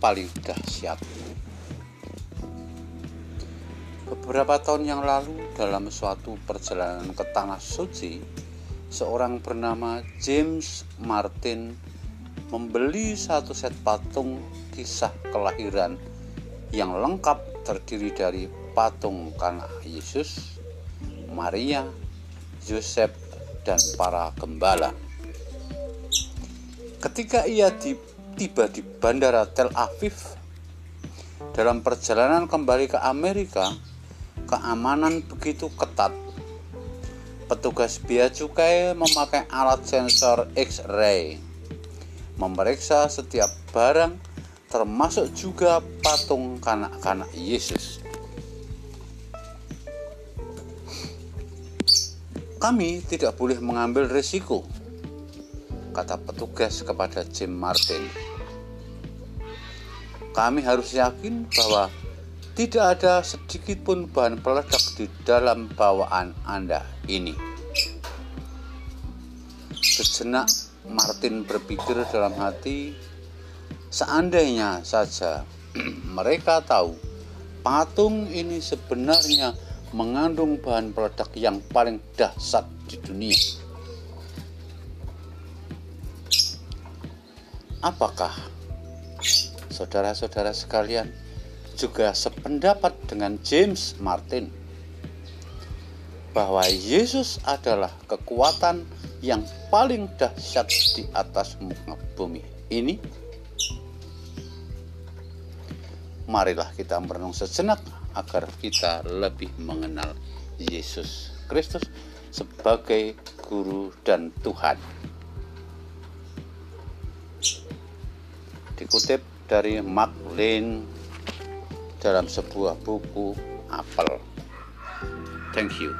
paling dahsyat. Beberapa tahun yang lalu dalam suatu perjalanan ke tanah suci, seorang bernama James Martin membeli satu set patung kisah kelahiran yang lengkap terdiri dari patung kanak Yesus, Maria, Yosef, dan para gembala. Ketika ia di, tiba di bandara Tel Aviv, dalam perjalanan kembali ke Amerika, keamanan begitu ketat. Petugas bea cukai memakai alat sensor X-ray, memeriksa setiap barang, termasuk juga patung kanak-kanak Yesus. Kami tidak boleh mengambil risiko, kata petugas kepada Jim Martin. Kami harus yakin bahwa tidak ada sedikit pun bahan peledak di dalam bawaan Anda ini. Sejenak Martin berpikir dalam hati, seandainya saja mereka tahu patung ini sebenarnya mengandung bahan peledak yang paling dahsyat di dunia. Apakah saudara-saudara sekalian juga sependapat dengan James Martin bahwa Yesus adalah kekuatan yang paling dahsyat di atas muka bumi ini. Marilah kita merenung sejenak agar kita lebih mengenal Yesus Kristus sebagai guru dan Tuhan. Dikutip dari Mark Lane dalam sebuah buku apel. Thank you.